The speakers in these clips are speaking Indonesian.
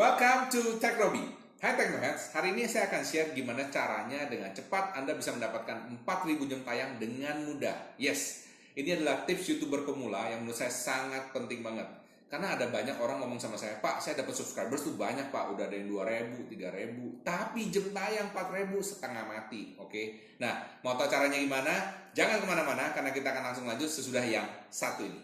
Welcome to Technobi. Hai Technoheads, hari ini saya akan share gimana caranya dengan cepat Anda bisa mendapatkan 4000 jam tayang dengan mudah. Yes, ini adalah tips YouTuber pemula yang menurut saya sangat penting banget. Karena ada banyak orang ngomong sama saya, Pak, saya dapat subscribers tuh banyak Pak, udah ada yang 2000, 3000, tapi jam tayang 4000 setengah mati, oke? Nah, mau tahu caranya gimana? Jangan ke mana-mana, karena kita akan langsung lanjut sesudah yang satu ini.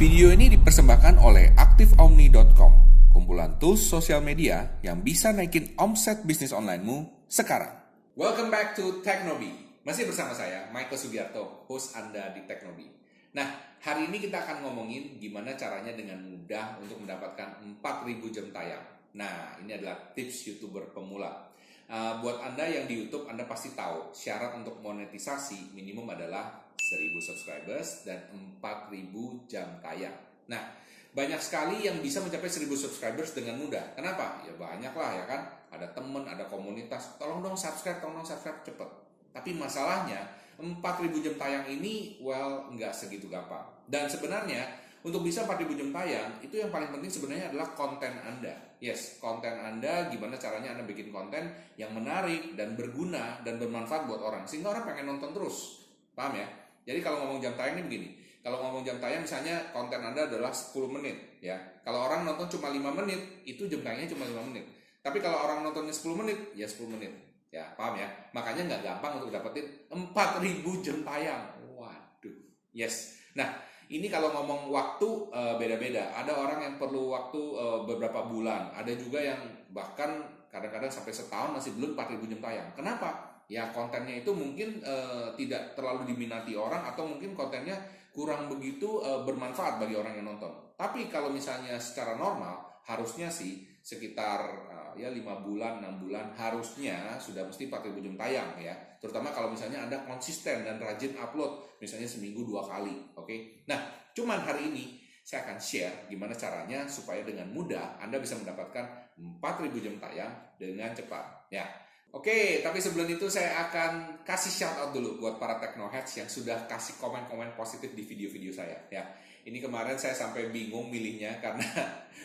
Video ini dipersembahkan oleh AktifOmni.com, kumpulan tools sosial media yang bisa naikin omset bisnis onlinemu sekarang. Welcome back to Technobi. Masih bersama saya, Michael Sugiarto, host Anda di Technobi. Nah, hari ini kita akan ngomongin gimana caranya dengan mudah untuk mendapatkan 4000 jam tayang. Nah, ini adalah tips YouTuber pemula. Uh, buat Anda yang di YouTube, Anda pasti tahu syarat untuk monetisasi minimum adalah 1000 subscribers dan 4000 jam tayang. Nah, banyak sekali yang bisa mencapai 1000 subscribers dengan mudah. Kenapa? Ya banyak lah ya kan. Ada temen, ada komunitas. Tolong dong subscribe, tolong dong subscribe cepet. Tapi masalahnya 4000 jam tayang ini well nggak segitu gampang. Dan sebenarnya untuk bisa 4000 jam tayang itu yang paling penting sebenarnya adalah konten Anda. Yes, konten Anda gimana caranya Anda bikin konten yang menarik dan berguna dan bermanfaat buat orang sehingga orang pengen nonton terus. Paham ya? Jadi kalau ngomong jam tayang ini begini. Kalau ngomong jam tayang misalnya konten Anda adalah 10 menit ya. Kalau orang nonton cuma 5 menit, itu jam tayangnya cuma 5 menit. Tapi kalau orang nontonnya 10 menit, ya 10 menit. Ya, paham ya? Makanya nggak gampang untuk dapetin 4000 jam tayang. Waduh. Yes. Nah, ini kalau ngomong waktu uh, beda-beda. Ada orang yang perlu waktu uh, beberapa bulan. Ada juga yang bahkan kadang-kadang sampai setahun masih belum 4000 jam tayang. Kenapa? Ya kontennya itu mungkin uh, tidak terlalu diminati orang atau mungkin kontennya kurang begitu uh, bermanfaat bagi orang yang nonton. Tapi kalau misalnya secara normal harusnya sih sekitar uh, ya lima bulan enam bulan harusnya sudah mesti 4000 jam tayang ya. Terutama kalau misalnya Anda konsisten dan rajin upload misalnya seminggu dua kali, oke? Okay? Nah, cuman hari ini saya akan share gimana caranya supaya dengan mudah Anda bisa mendapatkan 4000 jam tayang dengan cepat ya. Oke, tapi sebelum itu saya akan kasih shout out dulu buat para technoheads yang sudah kasih komen-komen positif di video-video saya ya. Ini kemarin saya sampai bingung milihnya karena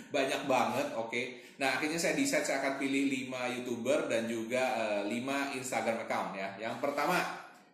banyak banget, oke. Nah, akhirnya saya decide saya akan pilih 5 YouTuber dan juga uh, eh, 5 Instagram account ya. Yang pertama,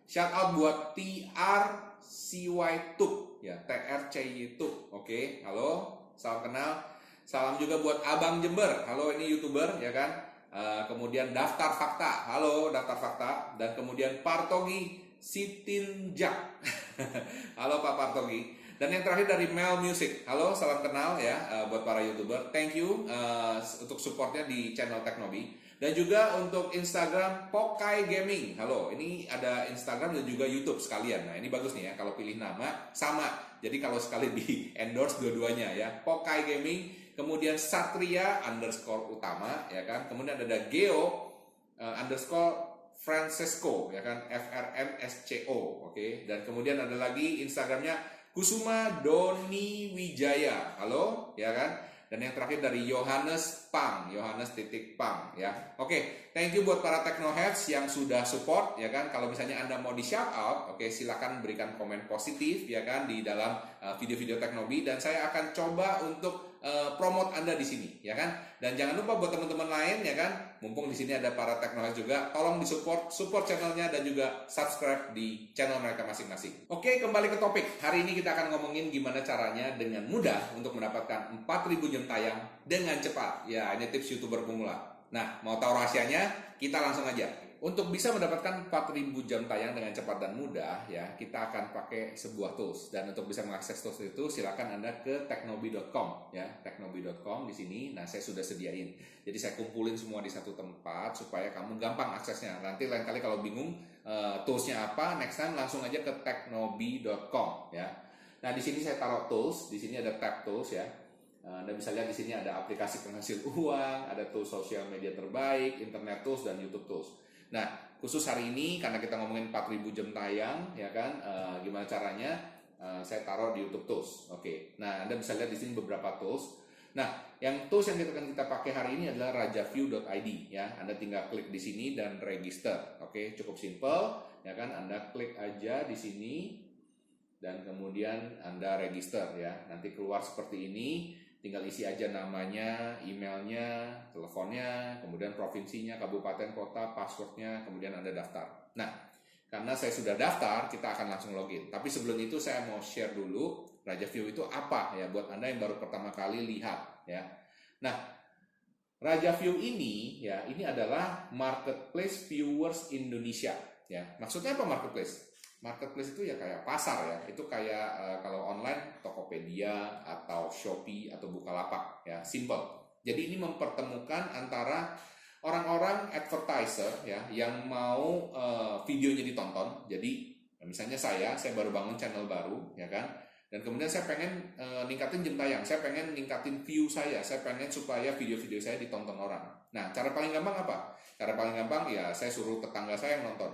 shout out buat TRCY Tube ya, TRC YouTube. Oke, halo, salam kenal. Salam juga buat Abang Jember. Halo, ini YouTuber ya kan? Uh, kemudian daftar fakta, halo daftar fakta, dan kemudian Partogi Sitinjak, halo Pak Partogi, dan yang terakhir dari Mel Music, halo salam kenal ya uh, buat para youtuber, thank you uh, untuk supportnya di channel Teknobi, dan juga untuk Instagram Pokai Gaming, halo ini ada Instagram dan juga YouTube sekalian, nah ini bagus nih ya kalau pilih nama sama, jadi kalau sekali di endorse dua-duanya ya, Pokai Gaming kemudian Satria underscore utama ya kan? Kemudian ada Geo uh, underscore Francesco ya kan? F R M S C O oke? Okay? dan kemudian ada lagi Instagramnya Kusuma Doni Wijaya. Halo? Ya kan? Dan yang terakhir dari Yohanes Pang, Yohanes titik Pang ya. Oke, thank you buat para technoheads yang sudah support ya kan. Kalau misalnya Anda mau di shout out, oke silakan berikan komen positif ya kan? Di dalam uh, video-video Teknobi. Dan saya akan coba untuk uh, promote Anda di sini, ya kan? Dan jangan lupa buat teman-teman lain, ya kan? Mumpung di sini ada para teknologi juga, tolong disupport, support channelnya dan juga subscribe di channel mereka masing-masing. Oke, kembali ke topik. Hari ini kita akan ngomongin gimana caranya dengan mudah untuk mendapatkan 4000 jam tayang dengan cepat. Ya, ini tips YouTuber pemula. Nah, mau tahu rahasianya? Kita langsung aja. Untuk bisa mendapatkan 4000 jam tayang dengan cepat dan mudah ya, kita akan pakai sebuah tools dan untuk bisa mengakses tools itu silakan Anda ke teknobi.com ya, teknobi.com di sini. Nah, saya sudah sediain. Jadi saya kumpulin semua di satu tempat supaya kamu gampang aksesnya. Nanti lain kali kalau bingung uh, toolsnya apa, next time langsung aja ke teknobi.com ya. Nah, di sini saya taruh tools, di sini ada tab tools ya. Eh, Anda bisa lihat di sini ada aplikasi penghasil uang, ada tools sosial media terbaik, internet tools dan YouTube tools. Nah, khusus hari ini karena kita ngomongin 4000 jam tayang, ya kan, e, gimana caranya? E, saya taruh di YouTube Tools. Oke. Nah, Anda bisa lihat di sini beberapa tools. Nah, yang tools yang kita akan kita pakai hari ini adalah rajaview.id ya. Anda tinggal klik di sini dan register. Oke, cukup simple ya kan. Anda klik aja di sini dan kemudian Anda register ya. Nanti keluar seperti ini, tinggal isi aja namanya, emailnya, teleponnya, kemudian provinsinya, kabupaten, kota, passwordnya, kemudian Anda daftar. Nah, karena saya sudah daftar, kita akan langsung login. Tapi sebelum itu saya mau share dulu Raja View itu apa ya buat Anda yang baru pertama kali lihat ya. Nah, Raja View ini ya, ini adalah marketplace viewers Indonesia ya. Maksudnya apa marketplace? Marketplace itu ya kayak pasar ya. Itu kayak uh, kalau online Tokopedia atau Shopee atau Bukalapak ya, simple. Jadi ini mempertemukan antara orang-orang advertiser ya yang mau uh, videonya ditonton. Jadi misalnya saya, saya baru bangun channel baru ya kan. Dan kemudian saya pengen uh, ningkatin jam tayang, saya pengen ningkatin view saya, saya pengen supaya video-video saya ditonton orang. Nah, cara paling gampang apa? Cara paling gampang ya saya suruh tetangga saya yang nonton.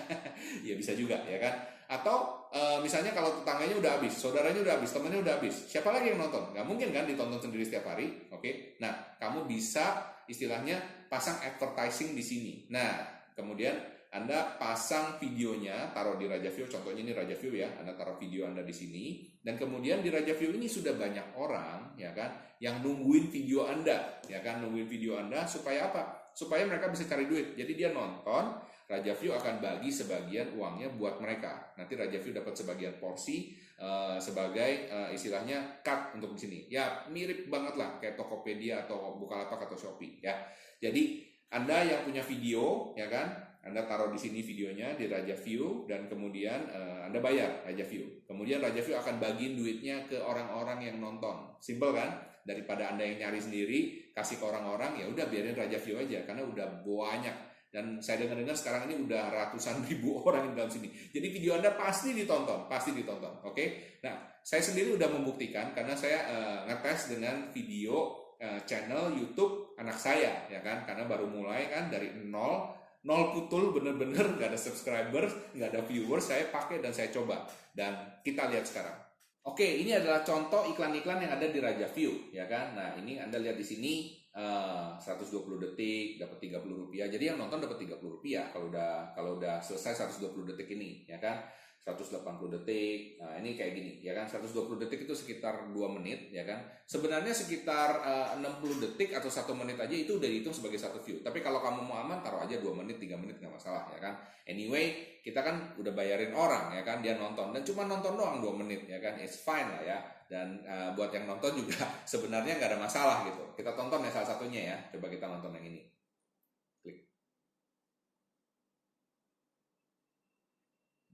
ya bisa juga ya kan. Atau e, misalnya kalau tetangganya udah habis, saudaranya udah habis, temannya udah habis, siapa lagi yang nonton? Gak mungkin kan ditonton sendiri setiap hari, oke? Okay? Nah, kamu bisa istilahnya pasang advertising di sini. Nah, kemudian anda pasang videonya, taruh di Raja View, contohnya ini Raja View ya, Anda taruh video Anda di sini, dan kemudian di Raja View ini sudah banyak orang, ya kan, yang nungguin video Anda, ya kan, nungguin video Anda supaya apa? Supaya mereka bisa cari duit. Jadi dia nonton, Raja View akan bagi sebagian uangnya buat mereka. Nanti Raja View dapat sebagian porsi uh, sebagai uh, istilahnya cut untuk di sini. Ya mirip banget lah kayak Tokopedia atau Bukalapak atau Shopee ya. Jadi Anda yang punya video ya kan, Anda taruh di sini videonya di Raja View dan kemudian uh, Anda bayar Raja View. Kemudian Raja View akan bagiin duitnya ke orang-orang yang nonton. Simple kan? Daripada Anda yang nyari sendiri kasih ke orang-orang ya udah biarin Raja View aja karena udah banyak dan saya dengar-dengar sekarang ini udah ratusan ribu orang di dalam sini. Jadi video Anda pasti ditonton, pasti ditonton. Oke. Okay? Nah, saya sendiri udah membuktikan karena saya uh, ngetes dengan video uh, channel YouTube anak saya, ya kan? Karena baru mulai kan dari nol, nol putul bener-bener nggak ada subscriber, nggak ada viewers, saya pakai dan saya coba. Dan kita lihat sekarang. Oke, ini adalah contoh iklan-iklan yang ada di Raja View, ya kan? Nah, ini Anda lihat di sini uh, eh, 120 detik dapat 30 rupiah. Jadi yang nonton dapat 30 rupiah kalau udah kalau udah selesai 120 detik ini, ya kan? 180 detik. Nah, ini kayak gini, ya kan? 120 detik itu sekitar 2 menit, ya kan? Sebenarnya sekitar uh, eh, 60 detik atau 1 menit aja itu udah dihitung sebagai satu view. Tapi kalau kamu mau aman, taruh aja 2 menit, 3 menit nggak masalah, ya kan? Anyway, kita kan udah bayarin orang, ya kan? Dia nonton dan cuma nonton doang 2 menit, ya kan? It's fine lah ya. Dan uh, buat yang nonton juga sebenarnya nggak ada masalah gitu. Kita tonton ya salah satunya ya. Coba kita nonton yang ini.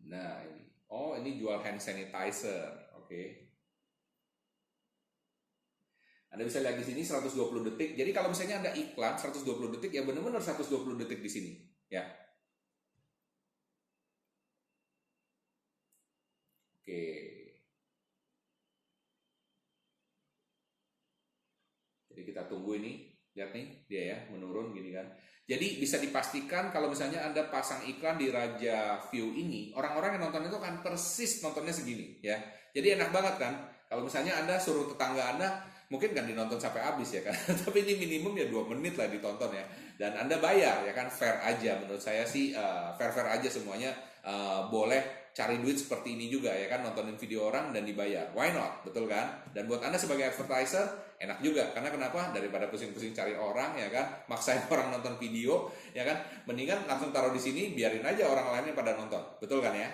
Nah, ini. Oh, ini jual hand sanitizer. Oke. Okay. Anda bisa lihat di sini 120 detik. Jadi kalau misalnya ada iklan 120 detik ya benar-benar 120 detik di sini, ya. Oke. Jadi kita tunggu ini. Lihat nih, dia ya menurun gini kan. Jadi bisa dipastikan kalau misalnya Anda pasang iklan di Raja View ini, orang-orang yang nonton itu kan persis nontonnya segini ya. Jadi enak banget kan. Kalau misalnya Anda suruh tetangga Anda, mungkin kan dinonton sampai habis ya kan. Tapi ini minimum ya dua menit lah ditonton ya. Dan Anda bayar ya kan fair aja menurut saya sih uh, eh, fair fair aja semuanya uh, boleh cari duit seperti ini juga ya kan nontonin video orang dan dibayar. Why not? Betul kan? Dan buat anda sebagai advertiser enak juga. Karena kenapa? Daripada pusing-pusing cari orang ya kan? Maksain orang nonton video ya kan? Mendingan langsung taruh di sini biarin aja orang lainnya pada nonton. Betul kan ya?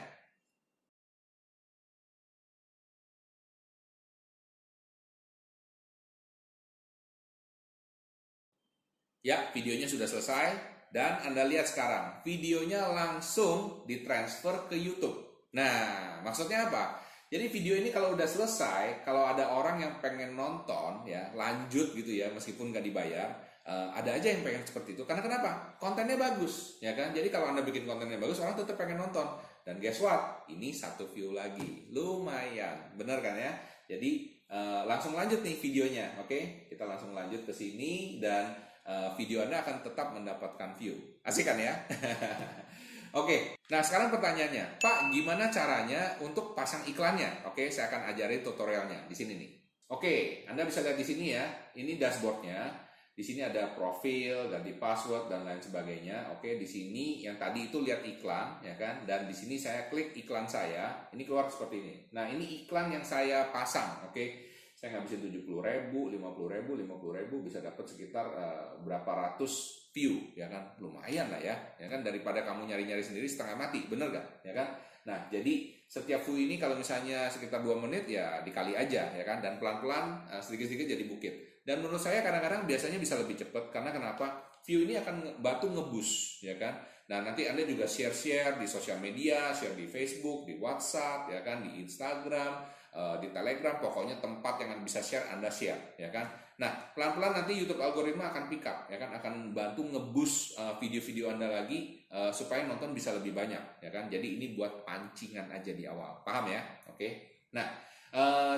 Ya, videonya sudah selesai. Dan Anda lihat sekarang videonya langsung ditransfer ke YouTube. Nah, maksudnya apa? Jadi video ini kalau udah selesai, kalau ada orang yang pengen nonton ya, lanjut gitu ya, meskipun nggak dibayar, uh, ada aja yang pengen seperti itu. Karena kenapa? Kontennya bagus, ya kan? Jadi kalau anda bikin kontennya bagus, orang tetap pengen nonton. Dan guess what? Ini satu view lagi, lumayan, bener kan ya? Jadi uh, langsung lanjut nih videonya, oke? Okay? Kita langsung lanjut ke sini dan uh, video anda akan tetap mendapatkan view. Asik kan ya? Oke, nah sekarang pertanyaannya, Pak, gimana caranya untuk pasang iklannya? Oke, saya akan ajarin tutorialnya di sini nih. Oke, Anda bisa lihat di sini ya. Ini dashboardnya. Di sini ada profil, ganti password dan lain sebagainya. Oke, di sini yang tadi itu lihat iklan, ya kan? Dan di sini saya klik iklan saya, ini keluar seperti ini. Nah, ini iklan yang saya pasang, oke? Saya ngabisin 70 ribu, 50 ribu, 50 ribu, bisa dapat sekitar uh, berapa ratus view, ya kan? Lumayan lah ya, ya kan? Daripada kamu nyari-nyari sendiri setengah mati, bener gak? Ya kan? Nah, jadi setiap view ini kalau misalnya sekitar 2 menit ya dikali aja, ya kan? Dan pelan-pelan uh, sedikit-sedikit jadi bukit. Dan menurut saya kadang-kadang biasanya bisa lebih cepat karena kenapa? View ini akan batu ngebus, ya kan? Nah nanti anda juga share-share di sosial media, share di Facebook, di WhatsApp, ya kan, di Instagram, di Telegram, pokoknya tempat yang bisa share anda share, ya kan? Nah pelan-pelan nanti YouTube algoritma akan pick up, ya kan, akan bantu ngebus eh, video-video anda lagi uh, supaya nonton bisa lebih banyak, ya kan? Jadi ini buat pancingan aja di awal, paham ya? Oke? Nah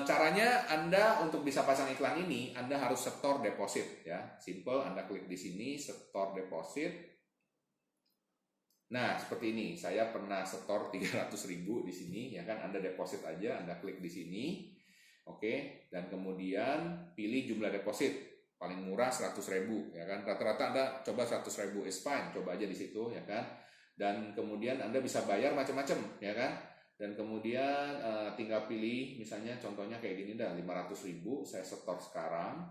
caranya Anda untuk bisa pasang iklan ini, Anda harus setor deposit ya. Simple, Anda klik di sini setor deposit. Nah, seperti ini. Saya pernah setor 300 ribu di sini ya kan. Anda deposit aja, Anda klik di sini. Oke, dan kemudian pilih jumlah deposit paling murah 100 ribu ya kan rata-rata anda coba 100 ribu is fine coba aja di situ ya kan dan kemudian anda bisa bayar macam-macam ya kan dan kemudian uh, tinggal pilih misalnya contohnya kayak gini dah 500 ribu saya setor sekarang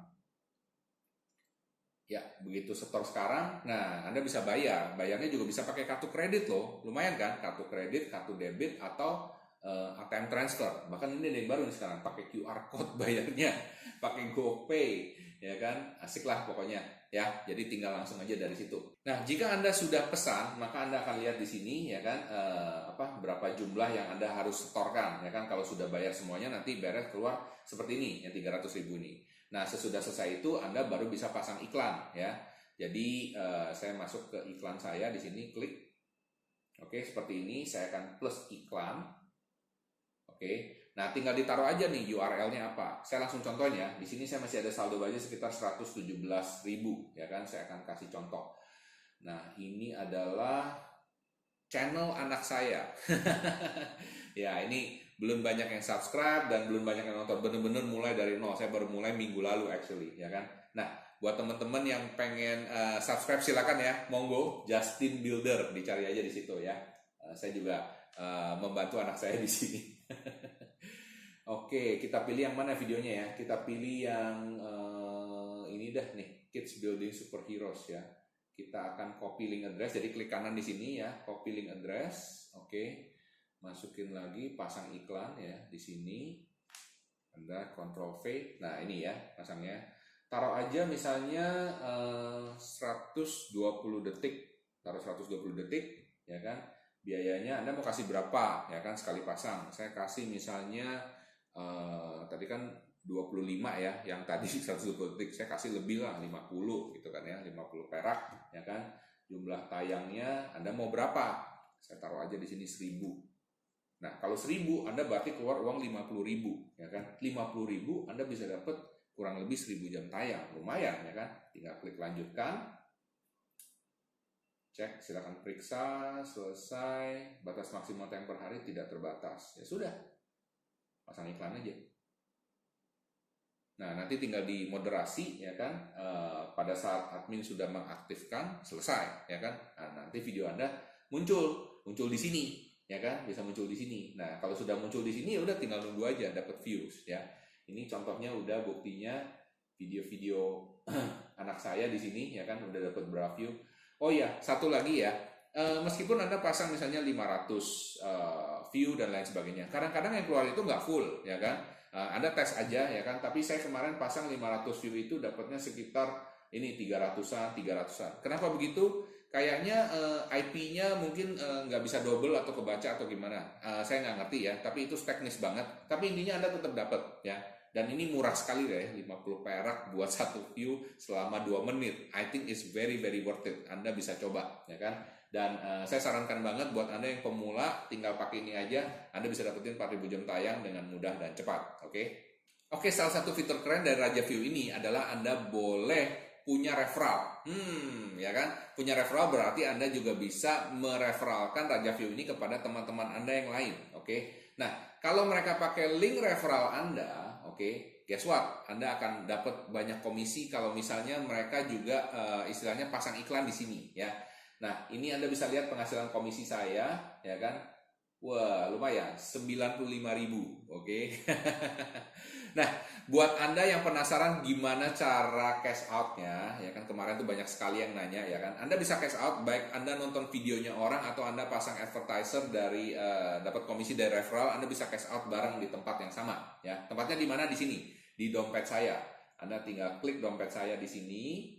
ya begitu setor sekarang nah anda bisa bayar. Bayarnya juga bisa pakai kartu kredit loh. Lumayan kan? Kartu kredit kartu debit atau uh, eh, ATM transfer. Bahkan ini ada yang baru nih sekarang pakai QR code bayarnya pakai GoPay ya kan? Asik lah pokoknya ya. Jadi tinggal langsung aja dari situ. Nah jika anda sudah pesan maka anda akan lihat di sini ya kan? Eh, apa berapa jumlah yang anda harus setorkan ya kan? Kalau sudah bayar semuanya nanti beres keluar seperti ini yang 300 ribu ini nah sesudah selesai itu anda baru bisa pasang iklan ya jadi eh, saya masuk ke iklan saya di sini klik oke seperti ini saya akan plus iklan oke Nah, tinggal ditaruh aja nih URL-nya apa. Saya langsung contohnya. Di sini saya masih ada saldo budget sekitar 117.000 ya kan. Saya akan kasih contoh. Nah, ini adalah channel anak saya. ya, ini belum banyak yang subscribe dan belum banyak yang nonton. Bener-bener mulai dari nol. Saya baru mulai minggu lalu actually, ya kan. Nah, buat teman-teman yang pengen uh, subscribe silakan ya, monggo Justin Builder dicari aja di situ ya. Uh, saya juga uh, membantu anak saya di sini. Oke, kita pilih yang mana videonya ya? Kita pilih yang uh, ini dah nih, Kids Building Superheroes ya. Kita akan copy link address. Jadi klik kanan di sini ya, copy link address. Oke, masukin lagi, pasang iklan ya di sini. Anda Control V. Nah ini ya pasangnya. Taruh aja misalnya uh, 120 detik. Taruh 120 detik, ya kan? Biayanya Anda mau kasih berapa, ya kan? Sekali pasang. Saya kasih misalnya uh, tadi kan 25 ya, yang tadi 120 detik saya kasih lebih lah 50 gitu kan ya, 50 perak ya kan. Jumlah tayangnya Anda mau berapa? Saya taruh aja di sini 1000. Nah, kalau 1000 Anda berarti keluar uang 50.000 ya kan. 50.000 Anda bisa dapat kurang lebih 1000 jam tayang. Lumayan ya kan. Tinggal klik lanjutkan. Cek, silakan periksa, selesai. Batas maksimal tayang per hari tidak terbatas. Ya sudah, pasang iklan aja. Nah, nanti tinggal di moderasi ya kan. E, pada saat admin sudah mengaktifkan, selesai ya kan. Nah, nanti video Anda muncul, muncul di sini ya kan, bisa muncul di sini. Nah, kalau sudah muncul di sini ya udah tinggal nunggu aja dapat views ya. Ini contohnya udah buktinya video-video anak saya di sini ya kan udah dapat berapa view. Oh ya, satu lagi ya. E, meskipun Anda pasang misalnya 500 e, view dan lain sebagainya. Kadang-kadang yang keluar itu nggak full, ya kan? Uh, anda tes aja, ya kan? Tapi saya kemarin pasang 500 view itu dapatnya sekitar ini 300-an, 300-an. Kenapa begitu? Kayaknya uh, IP-nya mungkin uh, nggak bisa double atau kebaca atau gimana. Uh, saya nggak ngerti ya, tapi itu teknis banget. Tapi intinya Anda tetap dapat, ya. Dan ini murah sekali ya, 50 perak buat satu view selama 2 menit. I think it's very very worth it. Anda bisa coba, ya kan? Dan uh, saya sarankan banget buat Anda yang pemula, tinggal pakai ini aja, Anda bisa dapetin 4000 jam tayang dengan mudah dan cepat. Oke? Okay? Oke, salah satu fitur keren dari Raja View ini adalah Anda boleh punya referral. Hmm, ya kan? Punya referral berarti Anda juga bisa mereferalkan Raja View ini kepada teman-teman Anda yang lain. Oke? Okay? Nah, kalau mereka pakai link referral Anda, oke, okay, guess what? Anda akan dapat banyak komisi kalau misalnya mereka juga uh, istilahnya pasang iklan di sini ya. Nah, ini Anda bisa lihat penghasilan komisi saya, ya kan? Wah, lumayan, 95 ribu, oke? Okay? nah, buat Anda yang penasaran gimana cara cash out-nya, ya kan kemarin tuh banyak sekali yang nanya, ya kan? Anda bisa cash out baik Anda nonton videonya orang atau Anda pasang advertiser dari uh, dapat komisi dari referral, Anda bisa cash out bareng di tempat yang sama, ya. Tempatnya di mana? Di sini, di dompet saya. Anda tinggal klik dompet saya di sini,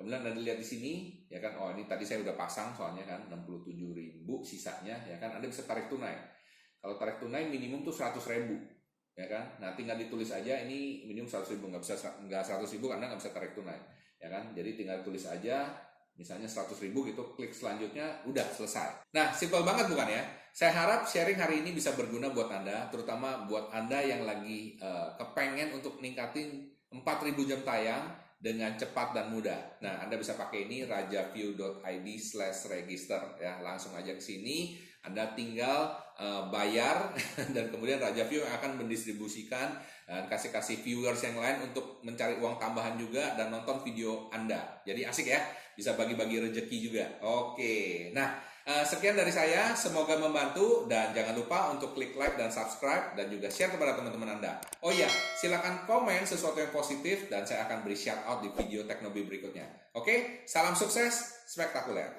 Kemudian Anda lihat di sini, ya kan, oh ini tadi saya udah pasang soalnya kan, 67 ribu sisanya, ya kan, Anda bisa tarik tunai. Kalau tarik tunai minimum tuh 100 ribu, ya kan. Nah tinggal ditulis aja ini minimum 100 ribu, nggak bisa nggak 100 ribu karena nggak bisa tarik tunai, ya kan. Jadi tinggal tulis aja, misalnya 100 ribu gitu, klik selanjutnya, udah selesai. Nah simple banget bukan ya? Saya harap sharing hari ini bisa berguna buat Anda, terutama buat Anda yang lagi uh, kepengen untuk ningkatin 4000 jam tayang, dengan cepat dan mudah. Nah, Anda bisa pakai ini rajaview.id slash register ya. Langsung aja ke sini, Anda tinggal uh, bayar dan kemudian Rajaview akan mendistribusikan dan kasih-kasih viewers yang lain untuk mencari uang tambahan juga dan nonton video Anda. Jadi asik ya, bisa bagi-bagi rezeki juga. Oke. Nah, Uh, sekian dari saya, semoga membantu dan jangan lupa untuk klik like dan subscribe dan juga share kepada teman-teman Anda. Oh iya, silakan komen sesuatu yang positif dan saya akan beri shout out di video Teknobi berikutnya. Oke, salam sukses, spektakuler.